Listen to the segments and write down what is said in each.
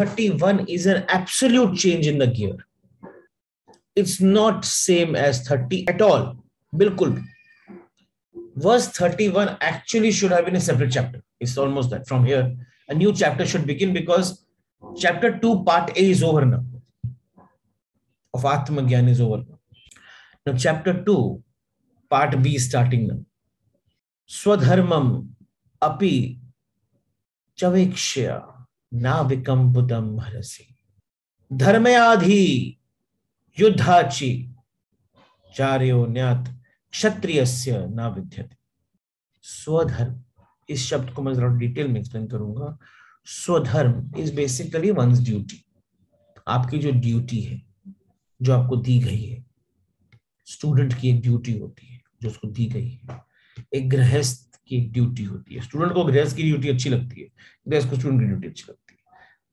31 is an absolute change in the gear. It's not same as 30 at all. Bilkul. Verse 31 actually should have been a separate chapter. It's almost that. From here, a new chapter should begin because chapter 2, part A is over now. Of Atma Gyan is over now. Now, chapter 2, part B is starting now. Swadharmam api chavikshya ना विकंपुतम हरसी। धर्मयाधि, युद्धाची चार्यो न्यात क्षत्रिय ना विद्यते। स्वधर्म, इस शब्द को मैं जरा detail में एक्सप्लेन करूँगा। स्वधर्म इज़ बेसिकली वंस ड्यूटी आपकी जो ड्यूटी है, जो आपको दी गई है स्टूडेंट की एक ड्यूटी होती है, जो उसको दी गई है। एक गृहस्थ की एक ड्यूटी होती है। स्टूडेंट को गृहस्थ की ड्यूटी अच्छी लगती है, गृहस्थ को स्टूडेंट की ड्यूटी अच्छी लगती है।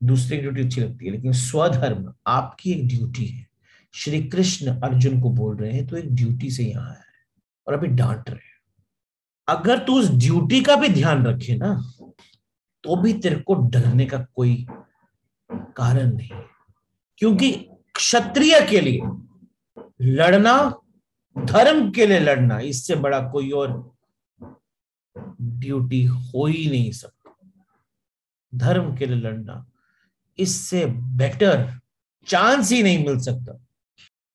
दूसरे की ड्यूटी अच्छी लगती है, लेकिन स्वधर्म आपकी एक ड्यूटी है। श्री कृष्ण अर्जुन को बोल रहे हैं तो एक ड्यूटी से यहाँ है और अभी डांट रहे अगर तू उस ड्यूटी का भी ध्यान रखे ना तो भी तेरे को डरने का कोई कारण नहीं क्योंकि क्षत्रिय के लिए लड़ना, धर्म के लिए लड़ना, इससे बड़ा कोई और ड्यूटी हो ही नहीं सकता। धर्म के लिए लड़ना इससे बेटर चांस ही नहीं मिल सकता।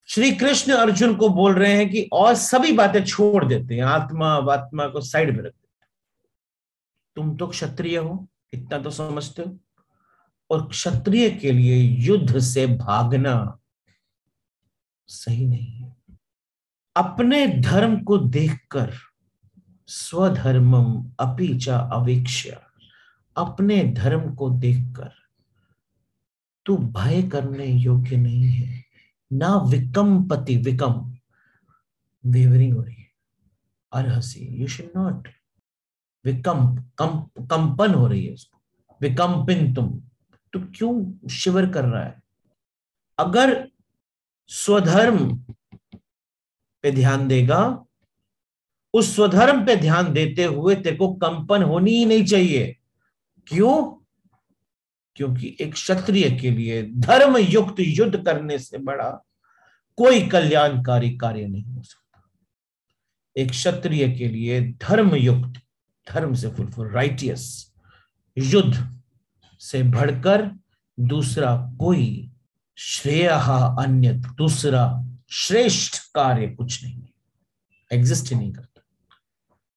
श्री कृष्ण अर्जुन को बोल रहे हैं कि और सभी बातें छोड़ देते हैं, आत्मा आत्मा को साइड में रख देते तुम तो क्षत्रिय हो, इतना तो समझते हो। और क्षत्रिय के लिए युद्ध से भागना सही नहीं है। अपने धर्म को देखकर स्वधर्मम अपीचा अवेक्षा अपने धर्म को देखकर तू भय करने योग्य नहीं है। ना विकम्पति विकम। वेवरिंग हो रही है। अरहसी यू शुड नॉट विकम्प कंप कंपन हो रही है उसको। विकम्पिन तुम। तो क्यों शिवर कर रहा है? अगर स्वधर्म पे ध्यान देगा, उस स्वधर्म पे ध्यान देते हुए तेरे को कंपन होनी ही नहीं चाहिए। क्यों? क्योंकि एक क्षत्रिय के लिए धर्म युक्त युद्ध करने से बड़ा कोई कल्याणकारी कार्य नहीं हो सकता। एक क्षत्रिय के लिए धर्म युक्त धर्म से फुलफुल राइटियस युद्ध से बढ़कर दूसरा कोई श्रेय अन्य दूसरा श्रेष्ठ कार्य कुछ नहीं है। एग्जिस्ट ही नहीं करता।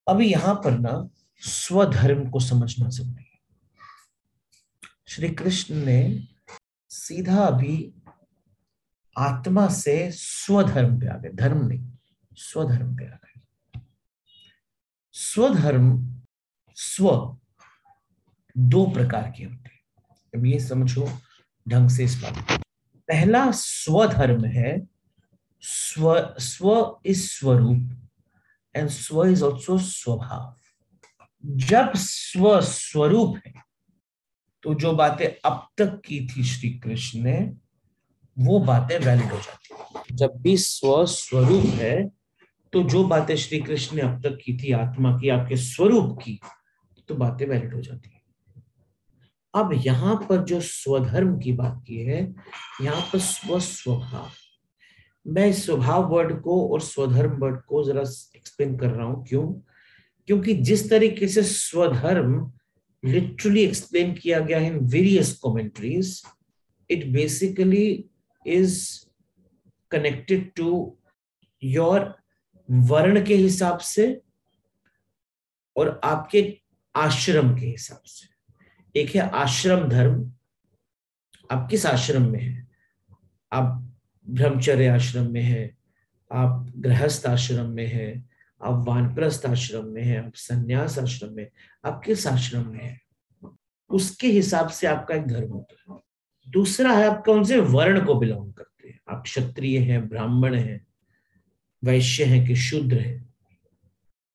अभी यहाँ पर ना स्वधर्म को समझना ज़रूरी श्री कृष्ण ने सीधा अभी आत्मा से स्वधर्म पे आ गए। धर्म नहीं, स्वधर्म पे आ गए। स्वधर्म, स्व दो प्रकार के होते हैं। अब ये समझो ढंग से इस बात पहला स्वधर्म है, स्व स्व इज़ स्वरूप एंड स्व इज़ ऑल्सो स्वभाव। जब स्व स्वरूप है तो जो बातें अब तक की थी श्री कृष्ण ने, वो बातें वैलिड हो जाती जब भी स्व स्वरूप है तो जो बातें श्री कृष्ण ने अब तक की थी, आत्मा की, आपके स्वरूप की तो बातें वैलिड हो जाती है। अब यहाँ पर जो स्वधर्म की बात की है, यहाँ पर स्व स्वभाव मैं स्वभाव वर्ड को और स्वधर्म वर्ड को जरा एक्सप्लेन कर रहा हूँ। क्यों? क्योंकि जिस तरीके से स्वधर्म literally explained किया गया in various commentaries, it basically is connected to your वर्ण के हिसाब से और आपके आश्रम के हिसाब से। एक है आश्रम धर्म, आप किस आश्रम में है? आप ब्रह्मचर्य आश्रम में है, आप गृहस्थ आश्रम में है आप वानप्रस्थ आश्रम में है, आप संन्यास आश्रम में, आप किस आश्रम में है? उसके हिसाब से आपका एक धर्म होता है। दूसरा है, आप कौन से वर्ण को बिलोंग करते हैं? आप क्षत्रिय हैं, ब्राह्मण हैं, वैश्य हैं कि शूद्र है?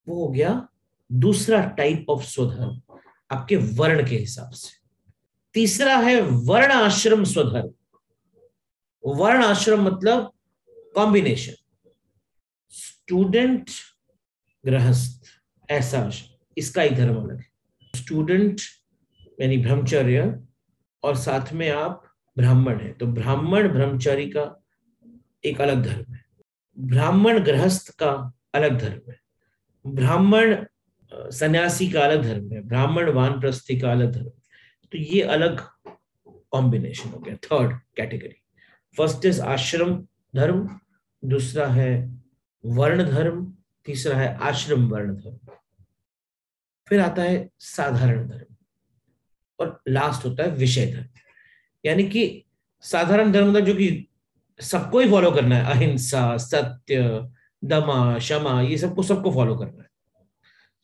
वो हो गया दूसरा टाइप ऑफ़ स्वधर्म, आपके वर्ण के हिसाब से। तीसरा है, वर्ण आश्रम स्वधर्म। वर्ण आश्रम मतलब कॉम्बिनेशन स्टूडेंट गृहस्थ ऐसा इसका ही धर्म अलग है स्टूडेंट यानी ब्रह्मचर्य और साथ में आप ब्राह्मण है तो ब्राह्मण ब्रह्मचारी का एक अलग धर्म है ब्राह्मण गृहस्थ का अलग धर्म है ब्राह्मण सन्यासी का अलग धर्म है ब्राह्मण वानप्रस्थी का अलग धर्म तो ये अलग कॉम्बिनेशन हो गया थर्ड कैटेगरी फ़र्स्ट इज़ आश्रम धर्म दूसरा है वर्ण धर्म तीसरा है आश्रम वर्ण धर्म। फिर आता है साधारण धर्म और लास्ट होता है विषय धर्म। यानी कि साधारण धर्म जो कि सबको ही फॉलो करना है, अहिंसा, सत्य, दमा, क्षमा, ये सबको सबको फॉलो करना है।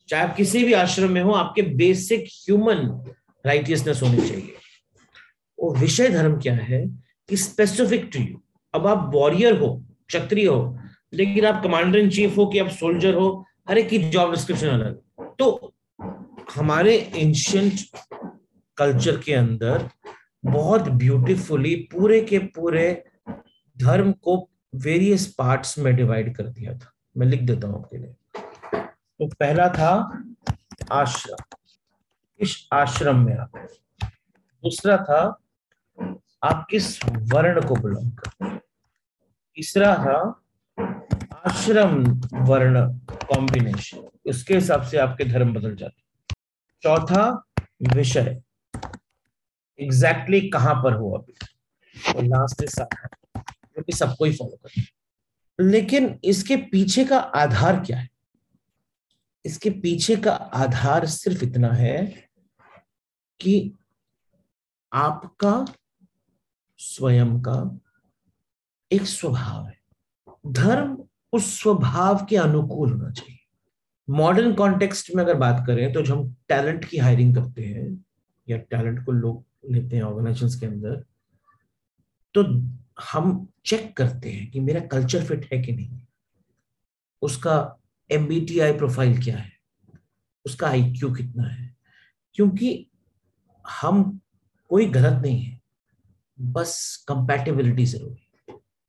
चाहे आप किसी भी आश्रम में हो, आपके बेसिक ह्यूमन राइटियसनेस होनी चाहिए। वो विषय धर्म क्या है कि स्पेसिफिक टू यू अब आप वॉरियर हो, क्षत्रिय हो लेकिन आप कमांडर इन चीफ हो कि आप सोल्जर हो, हर एक की जॉब डिस्क्रिप्शन अलग। तो हमारे एंशियंट कल्चर के अंदर बहुत ब्यूटीफुली पूरे के पूरे धर्म को वेरियस पार्ट्स में डिवाइड कर दिया था। मैं लिख देता हूँ आपके लिए। तो पहला था आश्रम। किस आश्रम में आप दूसरा था आप किस वर्ण को बिलोंग करते तीसरा था आश्रम वर्ण कॉम्बिनेशन उसके हिसाब से आपके धर्म बदल जाते चौथा विषय एग्जैक्टली exactly कहाँ पर हो अभी? और लास्ट इज़ जो कि सबको ही फॉलो करते लेकिन इसके पीछे का आधार क्या है? इसके पीछे का आधार सिर्फ़ इतना है कि आपका स्वयं का एक स्वभाव है। धर्म उस स्वभाव के अनुकूल होना चाहिए। मॉडर्न कॉन्टेक्स्ट में अगर बात करें तो जो हम टैलेंट की हायरिंग करते हैं, या टैलेंट को लोग लेते हैं ऑर्गेनाइजेशन के अंदर तो हम चेक करते हैं कि मेरा कल्चर फिट है कि नहीं। उसका एमबीटीआई प्रोफ़ाइल क्या है? उसका आईक्यू कितना है? क्योंकि हम कोई गलत नहीं है, बस कंपैटिबिलिटी ज़रूरी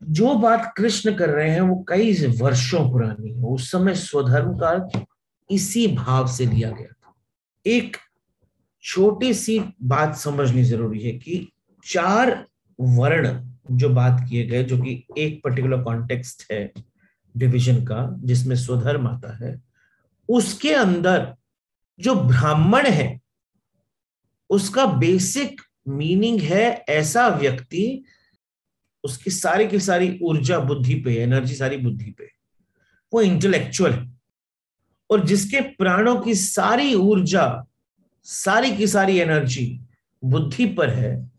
जो बात कृष्ण कर रहे हैं वो कई वर्षों पुरानी है। उस समय स्वधर्म का इसी भाव से लिया गया था। एक छोटी सी बात समझनी ज़रूरी है कि चार वर्ण जो बात किए गए, जो कि एक पर्टिकुलर कॉन्टेक्स्ट है डिवीज़न का, जिसमें स्वधर्म आता है, उसके अंदर जो ब्राह्मण है, उसका बेसिक मीनिंग है ऐसा व्यक्ति उसकी सारी की सारी ऊर्जा बुद्धि पे एनर्जी सारी बुद्धि पे। वो इंटेलेक्चुअल है। और जिसके प्राणों की सारी ऊर्जा, सारी की सारी एनर्जी बुद्धि पर है,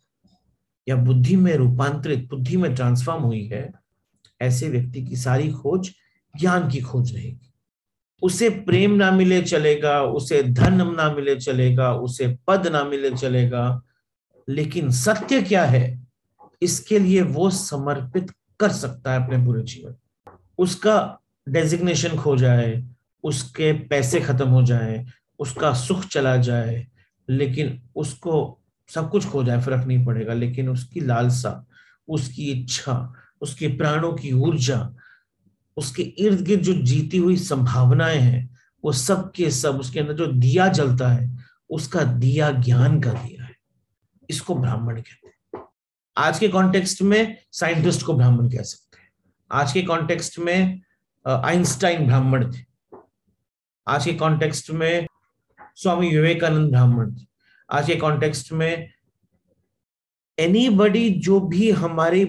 या बुद्धि में रूपांतरित, बुद्धि में ट्रांसफॉर्म हुई है, ऐसे व्यक्ति की सारी खोज ज्ञान की खोज रहेगी। उसे प्रेम ना मिले चलेगा, उसे धन ना मिले चलेगा, उसे पद ना मिले चलेगा, लेकिन सत्य क्या है? इसके लिए वो समर्पित कर सकता है अपने पूरे जीवन। उसका डेजिग्नेशन खो जाए, उसके पैसे खत्म हो जाए, उसका सुख चला जाए, लेकिन उसको सब कुछ खो जाए, फ़र्क नहीं पड़ेगा। लेकिन उसकी लालसा, उसकी इच्छा, उसके प्राणों की ऊर्जा, उसके इर्द गिर्द जो जीती हुई संभावनाएँ हैं, वो सब के सब उसके अंदर जो दिया जलता है, उसका दिया ज्ञान का दिया है। इसको ब्राह्मण कहते हैं। आज के कॉन्टेक्स्ट में साइंटिस्ट को ब्राह्मण कह सकते हैं। आज के कॉन्टेक्स्ट में आइंस्टाइन ब्राह्मण थे। आज के कॉन्टेक्स्ट में स्वामी विवेकानंद ब्राह्मण थे। आज के कॉन्टेक्स्ट में एनी जो भी हमारी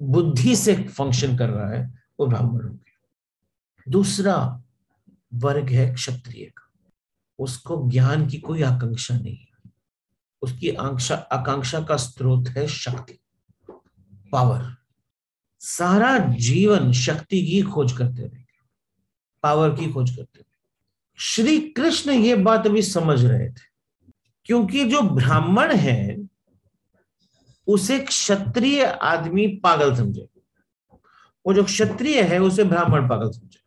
बुद्धि से फ़ंक्शन कर रहा है, वो ब्राह्मण हो गया। दूसरा वर्ग है क्षत्रिय का। उसको ज्ञान की कोई आकांक्षा नहीं उसकी आकांक्षा का स्रोत है शक्ति पावर सारा जीवन शक्ति की खोज करते रहे पावर की खोज करते रहे। श्री कृष्ण ये बात अभी समझ रहे थे, क्योंकि जो ब्राह्मण है, उसे क्षत्रिय आदमी पागल समझे। वो जो क्षत्रिय है, उसे ब्राह्मण पागल समझे।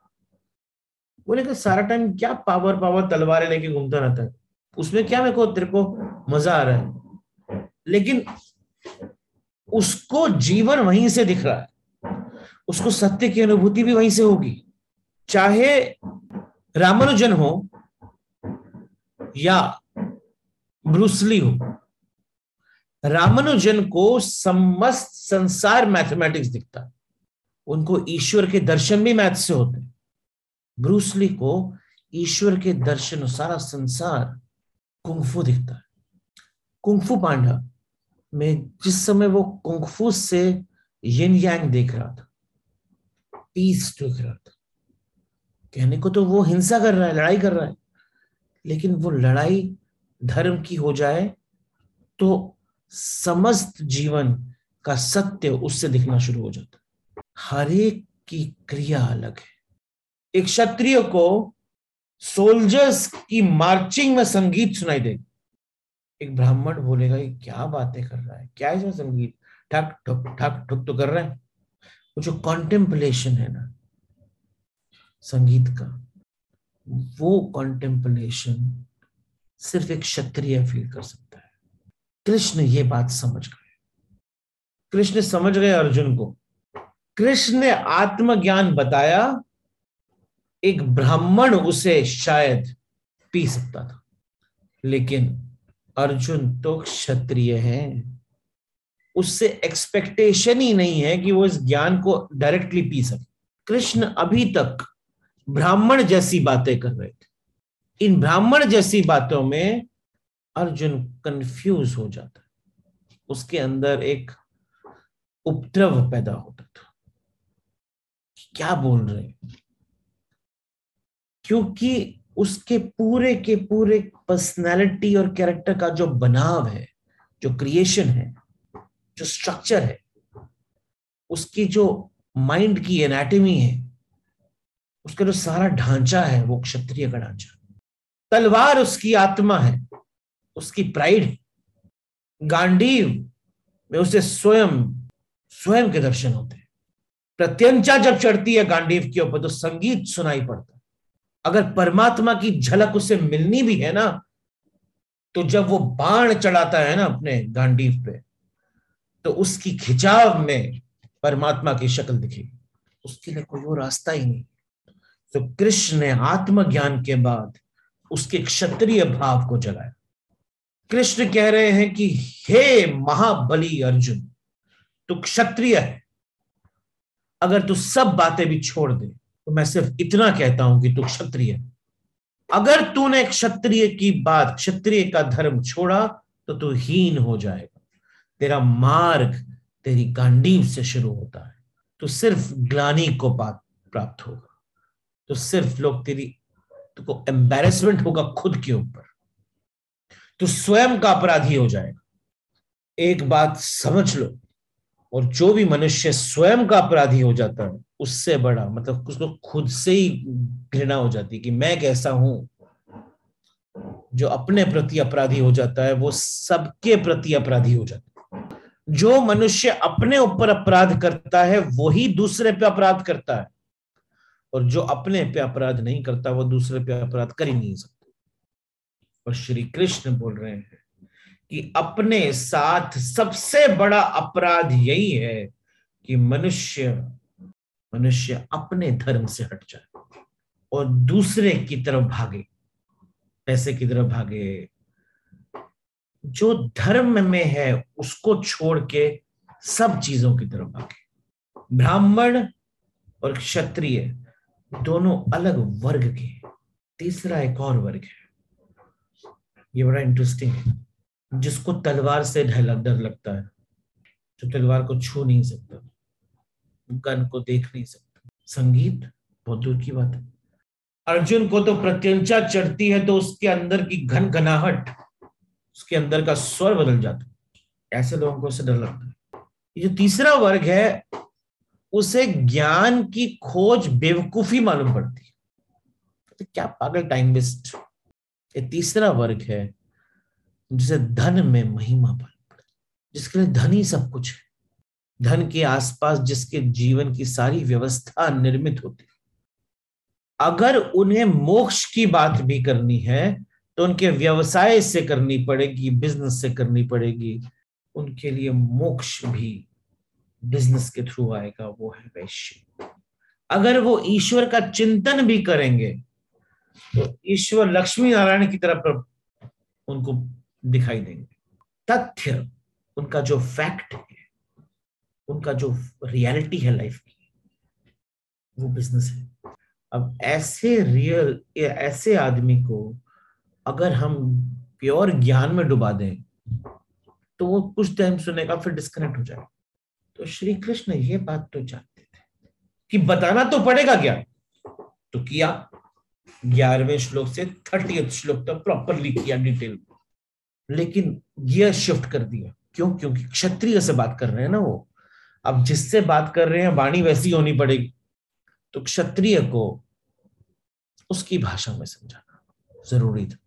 बोले कि सारा टाइम क्या पावर पावर तलवारें लेके घूमता रहता है? उसमें क्या मेरे को, तेरे को मज़ा आ रहा है। लेकिन उसको जीवन वहीं से दिख रहा है। उसको सत्य की अनुभूति भी वहीं से होगी। चाहे रामानुजन हो या ब्रूसली हो, रामानुजन को समस्त संसार मैथमेटिक्स दिखता उनको ईश्वर के दर्शन भी मैथ से होते ब्रूसली को ईश्वर के दर्शन सारा संसार कुंगफू दिखता है। कुंगफू पांडा में जिस समय वो कुंगफू से यिन यांग देख रहा था पीस देख रहा था, कहने को तो वो हिंसा कर रहा है, लड़ाई कर रहा है, लेकिन वो लड़ाई धर्म की हो जाए तो समस्त जीवन का सत्य उससे दिखना शुरू हो जाता हर एक की क्रिया अलग है। एक क्षत्रिय को सोल्जर्स की मार्चिंग में संगीत सुनाई देगा एक ब्राह्मण बोलेगा, ये क्या बातें कर रहा है? क्या इसमें संगीत? ठक, ठुक ठक, ठुक तो कर रहे हैं। वो जो कॉन्टेम्पलेशन है ना, संगीत का, वो कॉन्टेम्पलेशन सिर्फ़ एक क्षत्रिय फील कर सकता है। कृष्ण ये बात समझ गए। कृष्ण समझ गए अर्जुन को। कृष्ण ने आत्मज्ञान बताया एक ब्राह्मण उसे शायद पी सकता था। लेकिन अर्जुन तो क्षत्रिय है। उससे एक्सपेक्टेशन ही नहीं है कि वो इस ज्ञान को डायरेक्टली पी सके। कृष्ण अभी तक ब्राह्मण जैसी बातें कर रहे थे। इन ब्राह्मण जैसी बातों में अर्जुन कंफ्यूज हो जाता है। उसके अंदर एक उपद्रव पैदा होता था। क्या बोल रहे हैं? क्योंकि उसके पूरे के पूरे पर्सनैलिटी और कैरेक्टर का जो बनाव है, जो क्रिएशन है, जो स्ट्रक्चर है, उसकी जो माइंड की एनाटमी है, उसका जो सारा ढांचा है, वो क्षत्रिय का ढांचा तलवार उसकी आत्मा है, उसकी प्राइड है। गांडीव में उसे स्वयं स्वयं के दर्शन होते हैं। प्रत्यंचा जब चढ़ती है गांडीव के ऊपर तो संगीत सुनाई पड़ता है। अगर परमात्मा की झलक उसे मिलनी भी है ना तो जब वो बाण चढ़ाता है ना अपने गांडीव पे तो उसकी खिंचाव में परमात्मा की शक्ल दिखेगी। उसके लिए कोई और रास्ता ही नहीं। तो कृष्ण ने आत्मज्ञान के बाद उसके क्षत्रिय भाव को जगाया। कृष्ण कह रहे हैं कि, हे महाबली अर्जुन, तू क्षत्रिय है। अगर तू सब बातें भी छोड़ दे तो मैं सिर्फ़ इतना कहता हूँ कि तू क्षत्रिय अगर तूने क्षत्रिय की बात, क्षत्रिय का धर्म छोड़ा तो तू हीन हो जाएगा। तेरा मार्ग तेरी गांडीव से शुरू होता है। तो सिर्फ़ ग्लानी को प्राप्त होगा। तो सिर्फ़ लोग तेरी तुमको एम्बेरसमेंट होगा खुद के ऊपर। तो स्वयं का अपराधी हो जाएगा। एक बात समझ लो, और जो भी मनुष्य स्वयं का अपराधी हो जाता है उससे बड़ा मतलब उसको खुद से ही घृणा हो जाती है कि मैं कैसा हूँ। जो अपने प्रति अपराधी हो जाता है, वो सबके प्रति अपराधी हो जाता है। जो मनुष्य अपने ऊपर अपराध करता है वही दूसरे पे अपराध करता है। और जो अपने पे अपराध नहीं करता, वो दूसरे पे अपराध कर ही नहीं सकता। और श्री कृष्ण बोल रहे हैं कि अपने साथ सबसे बड़ा अपराध यही है कि मनुष्य मनुष्य अपने धर्म से हट जाए और दूसरे की तरफ़ भागे, पैसे की तरफ़ भागे। जो धर्म में है, उसको छोड़ के सब चीज़ों की तरफ़ भागे। ब्राह्मण और क्षत्रिय दोनों अलग वर्ग के तीसरा एक और वर्ग है। ये बड़ा इंटरेस्टिंग है। जिसको तलवार से डर लगता है जो तलवार को छू नहीं सकता। गन को देख नहीं सकता। संगीत बहुत दूर की बात है। अर्जुन को तो प्रत्यंचा चढ़ती है तो उसके अंदर की घन घनाहट उसके अंदर का स्वर बदल जाता है। ऐसे लोगों को उससे डर लगता है। ये जो तीसरा वर्ग है, उसे ज्ञान की खोज बेवकूफ़ी मालूम पड़ती है। तो क्या पागल टाइम वेस्ट ये तीसरा वर्ग है, जिसे धन में महिमा पड़ती जिसके लिए धन ही सब कुछ है। धन के आसपास जिसके जीवन की सारी व्यवस्था निर्मित होती। अगर उन्हें मोक्ष की बात भी करनी है तो उनके व्यवसाय से करनी पड़ेगी बिज़नेस से करनी पड़ेगी। उनके लिए मोक्ष भी बिज़नेस के थ्रू आएगा, वो है वैश्य। अगर वो ईश्वर का चिंतन भी करेंगे तो ईश्वर लक्ष्मी नारायण की तरफ़ उनको दिखाई देंगे। तथ्य, उनका जो फैक्ट है उनका जो रियलिटी है लाइफ की, वो बिज़नेस है। अब ऐसे रियल ऐसे आदमी को अगर हम प्योर ज्ञान में डुबा दें तो वो कुछ टाइम सुनेगा, फिर डिस्कनेक्ट हो जाएगा। तो श्री कृष्ण ये बात तो जानते थे कि बताना तो पड़ेगा क्या? तो किया। ग्यारहवें श्लोक से थर्टी श्लोक तक तो प्रॉपरली किया डिटेल लेकिन गियर शिफ्ट कर दिया। क्यों? क्योंकि क्षत्रिय से बात कर रहे हैं ना वो। अब जिससे बात कर रहे हैं, वाणी वैसी होनी पड़ेगी। तो क्षत्रिय को उसकी भाषा में समझाना ज़रूरी था।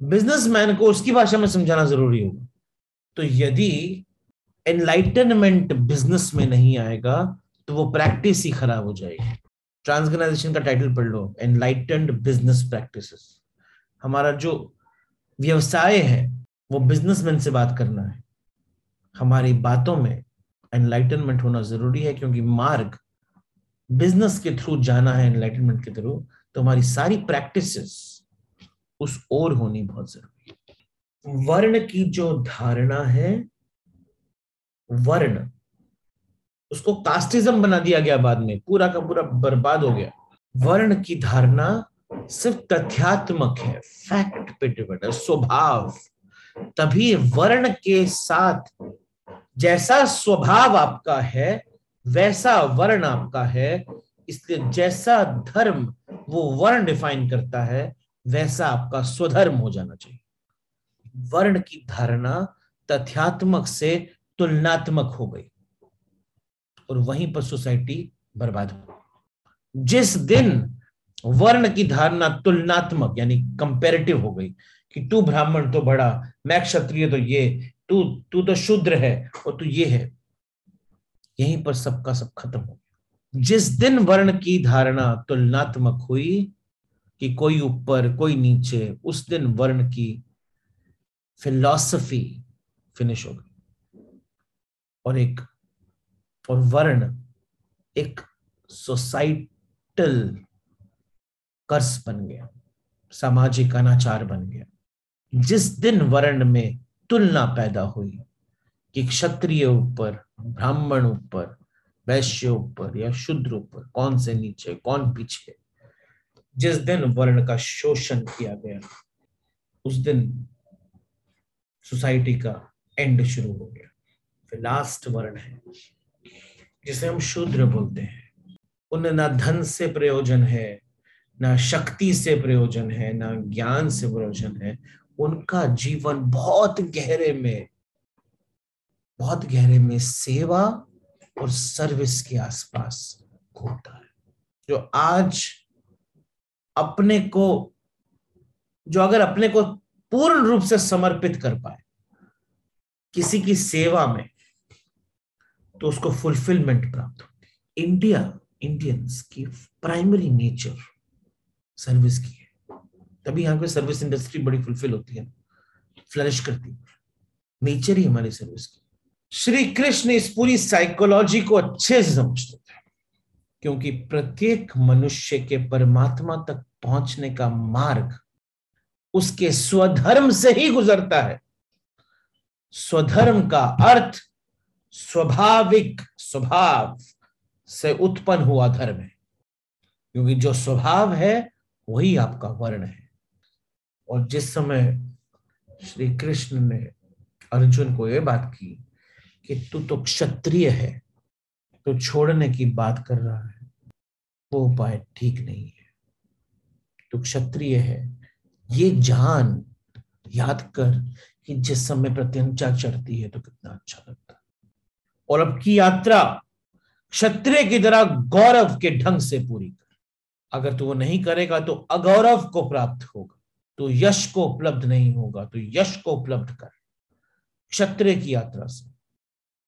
बिजनेसमैन को उसकी भाषा में समझाना ज़रूरी होगा। तो यदि एनलाइटनमेंट बिज़नेस में नहीं आएगा तो वो प्रैक्टिस ही खराब हो जाएगी। ट्रांसगनाइजेशन का टाइटल पढ़ लो। एनलाइटेंड बिज़नेस प्रैक्टिस हमारा जो व्यवसाय है, वो बिजनेसमैन से बात करना है। हमारी बातों में एनलाइटनमेंट होना ज़रूरी है, क्योंकि मार्ग बिज़नेस के थ्रू जाना है एनलाइटनमेंट के थ्रू तो हमारी सारी प्रैक्टिस उस ओर होनी बहुत ज़रूरी है। वर्ण की जो धारणा है, वर्ण, उसको कास्टिज्म बना दिया गया बाद में, पूरा का पूरा बर्बाद हो गया। वर्ण की धारणा सिर्फ़ तथ्यात्मक है फैक्ट पे डिपेंड है, स्वभाव। तभी वर्ण के साथ जैसा स्वभाव आपका है, वैसा वर्ण आपका है। इसलिए जैसा धर्म वो वर्ण डिफाइन करता है, वैसा आपका स्वधर्म हो जाना चाहिए। वर्ण की धारणा तथ्यात्मक से तुलनात्मक हो गई और वहीं पर सोसाइटी बर्बाद हो जिस दिन वर्ण की धारणा तुलनात्मक, यानी कंपेरेटिव हो गई कि तू ब्राह्मण तो बड़ा मैं क्षत्रिय तो ये तू तू तो शूद्र है और तू ये है। यहीं पर सबका सब खत्म हो गया। जिस दिन वर्ण की धारणा तुलनात्मक हुई कि कोई ऊपर, कोई नीचे, उस दिन वर्ण की फिलॉसफी फिनिश हो गई। और एक, और वर्ण एक सोसाइटल कर्स बन गया। सामाजिक अनाचार बन गया। जिस दिन वर्ण में तुलना पैदा हुई कि क्षत्रिय ऊपर, ब्राह्मण ऊपर, वैश्य ऊपर या शुद्र ऊपर, कौन से नीचे, कौन पीछे। जिस दिन वर्ण का शोषण किया गया, उस दिन सोसाइटी का एंड शुरू हो गया। फिर लास्ट वर्ण है, जिसे हम शूद्र बोलते हैं। उन्हें ना धन से प्रयोजन है, ना शक्ति से प्रयोजन है, ना ज्ञान से प्रयोजन है उनका जीवन बहुत गहरे में, बहुत गहरे में सेवा और सर्विस के आसपास घूमता है। जो आज अपने को, जो अगर अपने को पूर्ण रूप से समर्पित कर पाए किसी की सेवा में तो उसको फुलफिलमेंट प्राप्त होती इंडिया इंडियंस की प्राइमरी नेचर सर्विस की है। तभी यहाँ पे सर्विस इंडस्ट्री बड़ी फुलफिल होती है फ्लरिश करती है। नेचर ही हमारी सर्विस की। श्री कृष्ण इस पूरी साइकोलॉजी को अच्छे से समझते थे, क्योंकि प्रत्येक मनुष्य के परमात्मा तक पहुँचने का मार्ग उसके स्वधर्म से ही गुजरता है। स्वधर्म का अर्थ स्वाभाविक स्वभाव से उत्पन्न हुआ धर्म है, क्योंकि जो स्वभाव है, वही आपका वर्ण है। और जिस समय श्री कृष्ण ने अर्जुन को यह बात की कि तू तो क्षत्रिय है तो छोड़ने की बात कर रहा है, वो उपाय ठीक नहीं है। तू क्षत्रिय है। ये जान, याद कर कि जिस समय प्रत्यंचा चढ़ती है तो कितना अच्छा लगता और अब की यात्रा क्षत्रिय की तरह गौरव के ढंग से पूरी कर। अगर तू वो नहीं करेगा तो अगौरव को प्राप्त होगा। तो यश को उपलब्ध नहीं होगा तो यश को उपलब्ध कर। क्षत्रिय की यात्रा से।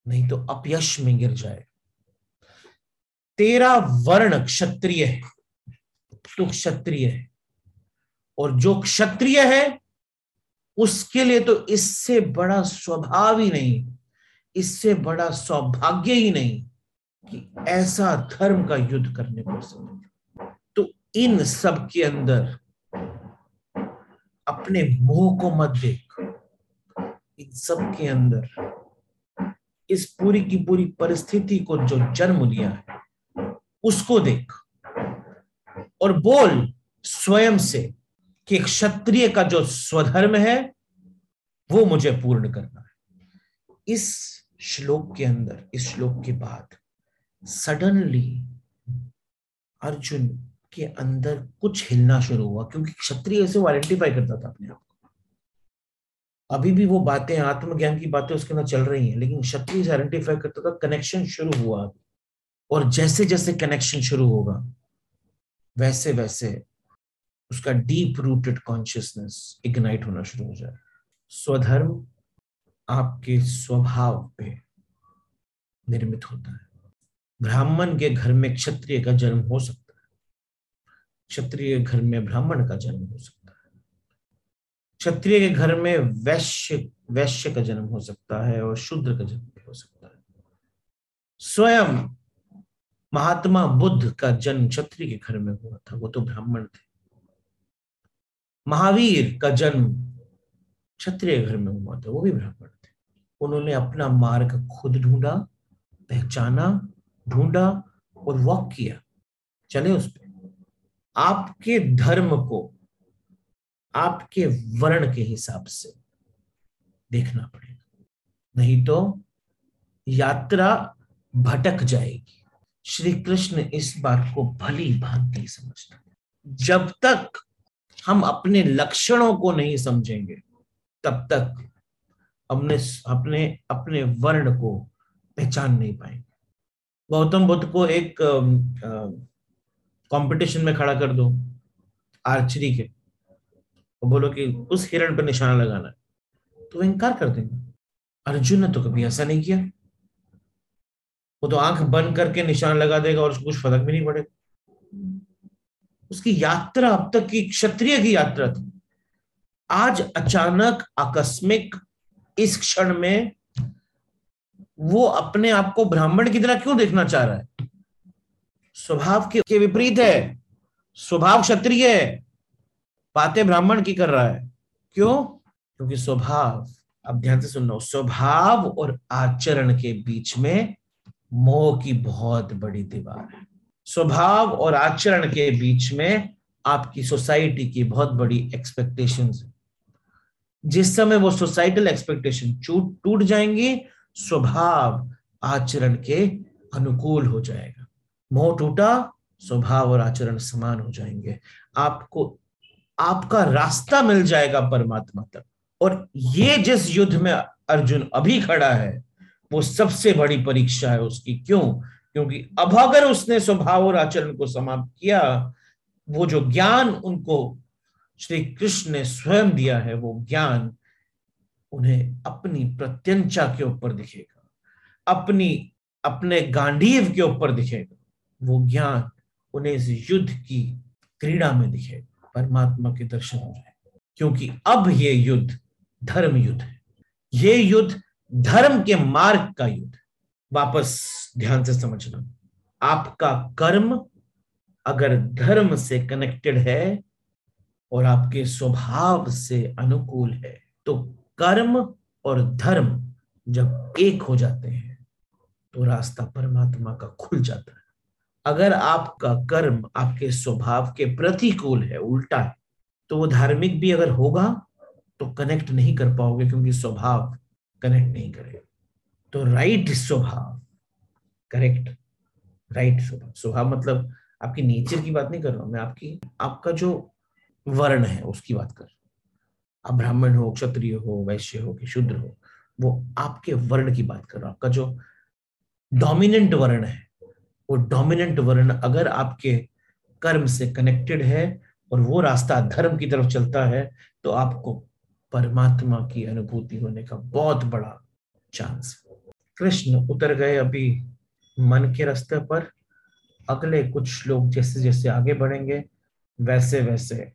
नहीं तो अपयश में गिर जाए। तेरा वर्ण क्षत्रिय है तो क्षत्रिय है। और जो क्षत्रिय है, उसके लिए तो इससे बड़ा स्वभाव ही नहीं, इससे बड़ा सौभाग्य ही नहीं कि ऐसा धर्म का युद्ध करने को सके तो इन सब के अंदर अपने मोह को मत देख। इन सब के अंदर, इस पूरी की पूरी परिस्थिति को जो जन्म लिया है, उसको देख और बोल स्वयं से कि क्षत्रिय का जो स्वधर्म है, वो मुझे पूर्ण करना है। इस श्लोक के अंदर, इस श्लोक के बाद, सडनली अर्जुन के अंदर कुछ हिलना शुरू हुआ, क्योंकि क्षत्रिय से वो आइडेंटिफाई करता था अपने आप को। अभी भी वो बातें, आत्मज्ञान की बातें उसके अंदर चल रही हैं, लेकिन क्षत्रिय से आइडेंटिफाई करता था कनेक्शन शुरू हुआ और जैसे जैसे कनेक्शन शुरू होगा, वैसे वैसे उसका डीप रूटेड कॉन्शियसनेस इग्नाइट होना शुरू हो जाए। स्वधर्म आपके स्वभाव पे निर्मित होता है। ब्राह्मण के घर में क्षत्रिय का जन्म हो सकता है। क्षत्रिय घर में ब्राह्मण का जन्म हो सकता है। क्षत्रिय के घर में वैश्य वैश्य का जन्म हो सकता है और शूद्र का जन्म भी हो सकता है। स्वयं महात्मा बुद्ध का जन्म क्षत्रिय के घर में हुआ था, वो तो ब्राह्मण थे। महावीर का जन्म क्षत्रिय घर में हुआ था, वो भी ब्राह्मण थे। उन्होंने अपना मार्ग खुद ढूंढा, पहचाना, ढूंढा और वॉक किया। चले उस पर आपके धर्म को, आपके वर्ण के हिसाब से देखना पड़ेगा। नहीं तो यात्रा भटक जाएगी। श्री कृष्ण इस बात को भली भांति समझते जब तक हम अपने लक्षणों को नहीं समझेंगे, तब तक हमने अपने अपने वर्ण को पहचान नहीं पाएँगे। गौतम बुद्ध को एक कंपटीशन में खड़ा कर दो आर्चरी के। और बोलो कि उस हिरण पर निशाना लगाना। है तो वो इनकार कर देंगे। अर्जुन ने तो कभी ऐसा नहीं किया। वो तो आँख बंद करके निशान लगा देगा और उसको कुछ फ़र्क भी नहीं पड़ेगा। उसकी यात्रा अब तक की क्षत्रिय की यात्रा थी। आज अचानक, आकस्मिक, इस क्षण में वो अपने आप को ब्राह्मण की तरह क्यों देखना चाह रहा है? स्वभाव के, विपरीत है। स्वभाव क्षत्रिय है। बातें ब्राह्मण की कर रहा है। क्यों? क्योंकि स्वभाव अब ध्यान से सुनो स्वभाव और आचरण के बीच में मोह की बहुत बड़ी दीवार है। स्वभाव और आचरण के बीच में आपकी सोसाइटी की बहुत बड़ी एक्सपेक्टेशन जिस समय वो सोसाइटल एक्सपेक्टेशन टूट जाएँगी स्वभाव आचरण के अनुकूल हो जाएगा। मोह टूटा, स्वभाव और आचरण समान हो जाएँगे। आपको, आपका रास्ता मिल जाएगा परमात्मा तक। और ये जिस युद्ध में अर्जुन अभी खड़ा है, वो सबसे बड़ी परीक्षा है उसकी। क्यों? क्योंकि अब अगर उसने स्वभाव और आचरण को समाप्त किया, वो जो ज्ञान उनको श्री कृष्ण ने स्वयं दिया है, वो ज्ञान उन्हें अपनी प्रत्यंचा के ऊपर दिखेगा। अपनी, अपने गांडीव के ऊपर दिखेगा। वो ज्ञान उन्हें इस युद्ध की क्रीड़ा में दिखे, परमात्मा के दर्शन हो जाए। क्योंकि अब ये युद्ध धर्म युद्ध है। ये युद्ध धर्म के मार्ग का युद्ध। वापस ध्यान से समझना। आपका कर्म अगर धर्म से कनेक्टेड है और आपके स्वभाव से अनुकूल है तो कर्म और धर्म जब एक हो जाते हैं तो रास्ता परमात्मा का खुल जाता है। अगर आपका कर्म आपके स्वभाव के प्रतिकूल है, उल्टा है तो वो धार्मिक भी अगर होगा तो कनेक्ट नहीं कर पाओगे क्योंकि स्वभाव कनेक्ट नहीं करेगा। तो राइट स्वभाव करेक्ट राइट स्वभाव। स्वभाव मतलब आपकी नेचर की बात नहीं कर रहा हूँ, मैं आपकी, आपका जो वर्ण है, उसकी बात कर रहा हूँ। आप ब्राह्मण हो, क्षत्रिय हो, वैश्य हो, कि शूद्र हो, वो आपके वर्ण की बात कर रहा हूँ। आपका जो डोमिनेंट वर्ण है वो डोमिनेंट वर्ण अगर आपके कर्म से कनेक्टेड है और वो रास्ता धर्म की तरफ़ चलता है तो आपको परमात्मा की अनुभूति होने का बहुत बड़ा चांस कृष्ण उतर गए अभी मन के रास्ते पर। अगले कुछ लोग जैसे जैसे आगे बढ़ेंगे, वैसे वैसे।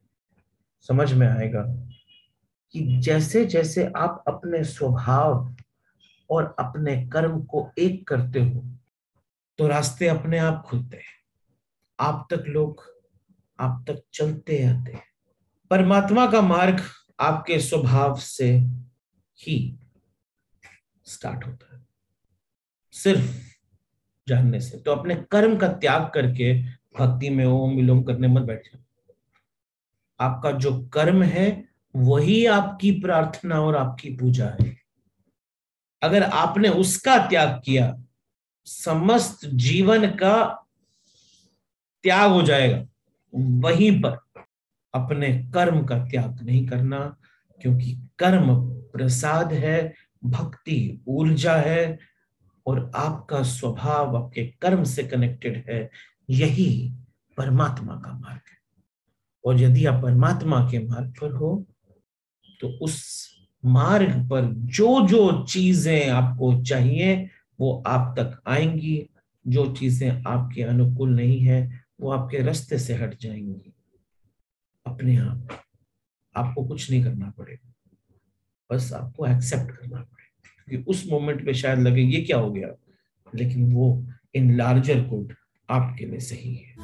समझ में आएगा कि जैसे जैसे आप अपने स्वभाव और अपने कर्म को एक करते हो तो रास्ते अपने आप खुलते हैं। आप तक लोग, आप तक चलते आते हैं। परमात्मा का मार्ग आपके स्वभाव से ही स्टार्ट होता है। सिर्फ़ जानने से। तो अपने कर्म का त्याग करके भक्ति में ओम, विलोम करने मत बैठ जाओ। आपका जो कर्म है, वही आपकी प्रार्थना और आपकी पूजा है। अगर आपने उसका त्याग किया समस्त जीवन का त्याग हो जाएगा। वहीं पर अपने कर्म का त्याग नहीं करना, क्योंकि कर्म प्रसाद है, भक्ति ऊर्जा है, और आपका स्वभाव आपके कर्म से कनेक्टेड है, यही परमात्मा का मार्ग है। और यदि आप परमात्मा के मार्ग पर हो तो उस मार्ग पर जो जो चीज़ें आपको चाहिए वो आप तक आएँगी, जो चीज़ें आपके अनुकूल नहीं है, वो आपके रास्ते से हट जाएँगी। अपने आप, आपको कुछ नहीं करना पड़ेगा। बस आपको एक्सेप्ट करना पड़ेगा। क्योंकि उस मोमेंट पे शायद लगे, ये क्या हो गया? लेकिन वो इन लार्जर गुड आपके लिए सही है।